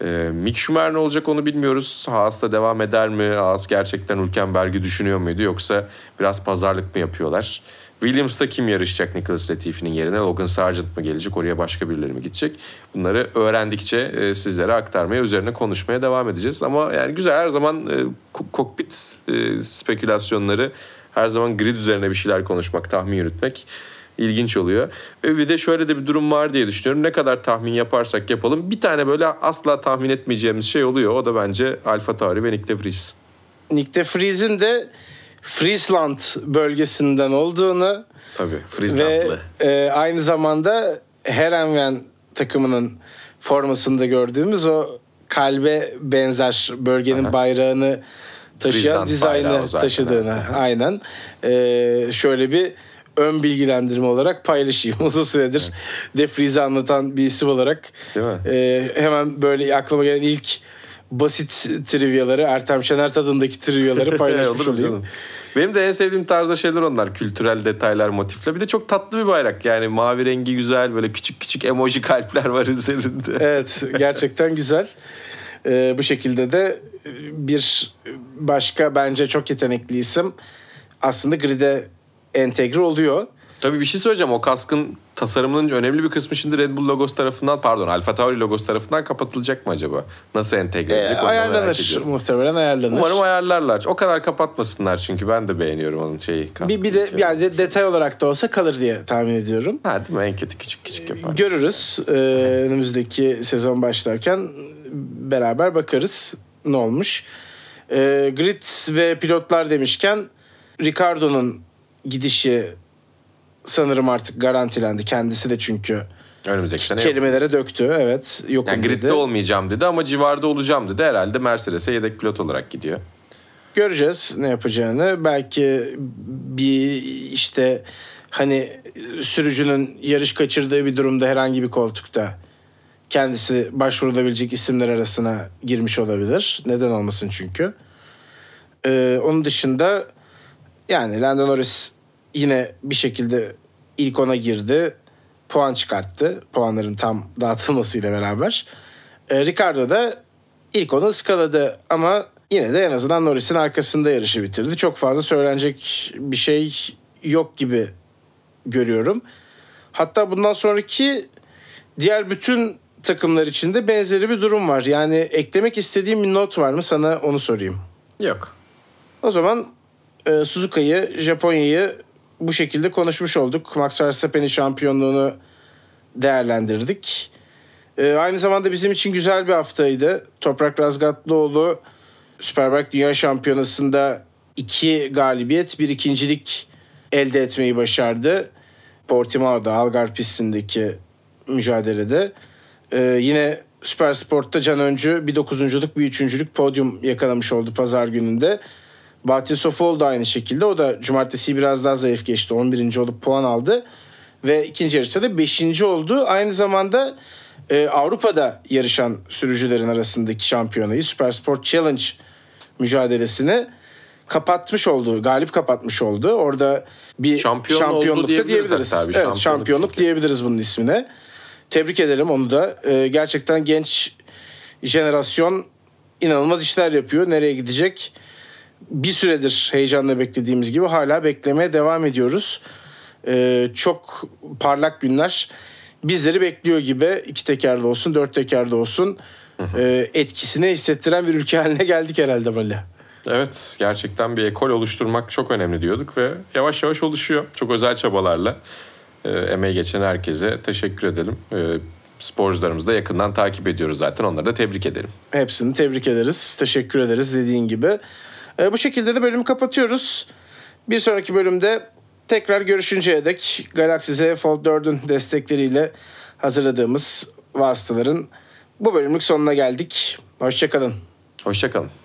E, Mick Schumacher ne olacak onu bilmiyoruz. Haas'ta devam eder mi? Haas gerçekten Hülkenberg'i düşünüyor muydu? Yoksa biraz pazarlık mı yapıyorlar? Williams'ta kim yarışacak Nicholas Latifi'nin yerine? Logan Sargent mı gelecek? Oraya başka birileri mi gidecek? Bunları öğrendikçe e, sizlere aktarmaya, üzerine konuşmaya devam edeceğiz. Ama yani güzel her zaman e, ko- kokpit e, spekülasyonları, her zaman grid üzerine bir şeyler konuşmak, tahmin yürütmek ilginç oluyor. Ve bir de şöyle de bir durum var diye düşünüyorum. Ne kadar tahmin yaparsak yapalım bir tane böyle asla tahmin etmeyeceğimiz şey oluyor. O da bence Alfa Tauri ve Nick de Vries. Nick de Vries'in de Friesland bölgesinden olduğunu Tabii ve Frieslandlı. e, aynı zamanda Herenven takımının formasında gördüğümüz o kalbe benzer bölgenin Aha. bayrağını taşıyan Friesland dizaynı zaten, taşıdığını evet. aynen E, şöyle bir ön bilgilendirme olarak paylaşayım. Uzun süredir De Vries'i anlatan bir isim olarak Değil mi? e, hemen böyle aklıma gelen ilk basit trivyaları Ertem Şener tadındaki trivyaları paylaşmış olayım. Benim de en sevdiğim tarzda şeyler onlar. Kültürel detaylar, motifler. Bir de çok tatlı bir bayrak. Yani mavi rengi güzel. Böyle küçük küçük emoji kalpler var üzerinde. Evet gerçekten güzel. Ee, bu şekilde de bir başka bence çok yetenekli isim aslında grid'e entegre oluyor. Tabii bir şey söyleyeceğim. O kaskın tasarımının önemli bir kısmı şimdi Red Bull logosu tarafından pardon Alfa Tauri logosu tarafından kapatılacak mı acaba? Nasıl entegre Ee, edecek merak ayarlanır muhtemelen ayarlanır. Umarım ayarlarlar. O kadar kapatmasınlar çünkü ben de beğeniyorum onun şeyi. bir, bir de kaskını. yani de- detay olarak da olsa kalır diye tahmin ediyorum. Ha değil mi? En kötü küçük küçük yapar. Görürüz. Ee, önümüzdeki sezon başlarken beraber bakarız ne olmuş. Ee, grid ve pilotlar demişken Ricardo'nun gidişi sanırım artık garantilendi. Kendisi de çünkü Önümüzdeki sene yok. kelimelere döktü. Evet yokum Yani gridde dedi. olmayacağım dedi ama civarda olacağım dedi. Herhalde Mercedes'e yedek pilot olarak gidiyor. Göreceğiz ne yapacağını. Belki bir işte hani sürücünün yarış kaçırdığı bir durumda herhangi bir koltukta kendisi başvurulabilecek isimler arasına girmiş olabilir. Neden olmasın çünkü. Ee, onun dışında yani Lando Norris yine bir şekilde ilk ona girdi. Puan çıkarttı. Puanların tam dağıtılmasıyla beraber. Ee, Ricardo da ilk onu ıskaladı ama yine de en azından Norris'in arkasında yarışı bitirdi. Çok fazla söylenecek bir şey yok gibi görüyorum. Hatta bundan sonraki diğer bütün takımlar için de benzeri bir durum var. Yani eklemek istediğim bir not var mı sana onu sorayım. Yok. O zaman e, Suzuka'yı, Japonya'yı bu şekilde konuşmuş olduk. Max Verstappen'in şampiyonluğunu değerlendirdik. E, aynı zamanda bizim için güzel bir haftaydı. Toprak Razgatlıoğlu Superbike Dünya Şampiyonası'nda iki galibiyet, bir ikincilik elde etmeyi başardı. Portimao'da Algar pistindeki mücadelede. Ee, yine Süper Sport'ta Can Öncü bir dokuzunculuk bir üçüncülük podyum yakalamış oldu pazar gününde. Bahattin Sofol da aynı şekilde. O da cumartesi biraz daha zayıf geçti. 11. olup puan aldı. Ve ikinci yarışta da 5. oldu. Aynı zamanda e, Avrupa'da yarışan sürücülerin arasındaki şampiyonayı Süper Sport Challenge mücadelesini kapatmış oldu. Galip kapatmış oldu. Orada bir Şampiyon şampiyonluk da diyebiliriz diyebiliriz. bir evet, şampiyonluk şampiyonluk diyebiliriz bunun ismine. Tebrik ederim onu da. E, gerçekten genç jenerasyon inanılmaz işler yapıyor. Nereye gidecek? Bir süredir heyecanla beklediğimiz gibi hala beklemeye devam ediyoruz. Ee, çok parlak günler bizleri bekliyor gibi iki tekerli olsun, dört tekerli olsun e, etkisini hissettiren bir ülke haline geldik herhalde böyle. Evet gerçekten bir ekol oluşturmak çok önemli diyorduk ve yavaş yavaş oluşuyor. Çok özel çabalarla e, emeği geçen herkese teşekkür edelim. E, sporcularımızı da yakından takip ediyoruz zaten onları da tebrik edelim. Hepsini tebrik ederiz. Teşekkür ederiz dediğin gibi. Ee, bu şekilde de bölümü kapatıyoruz. Bir sonraki bölümde tekrar görüşünceye dek Galaxy Z Fold 4'ün destekleriyle hazırladığımız vasıtaların bu bölümlük sonuna geldik. Hoşçakalın. Hoşçakalın.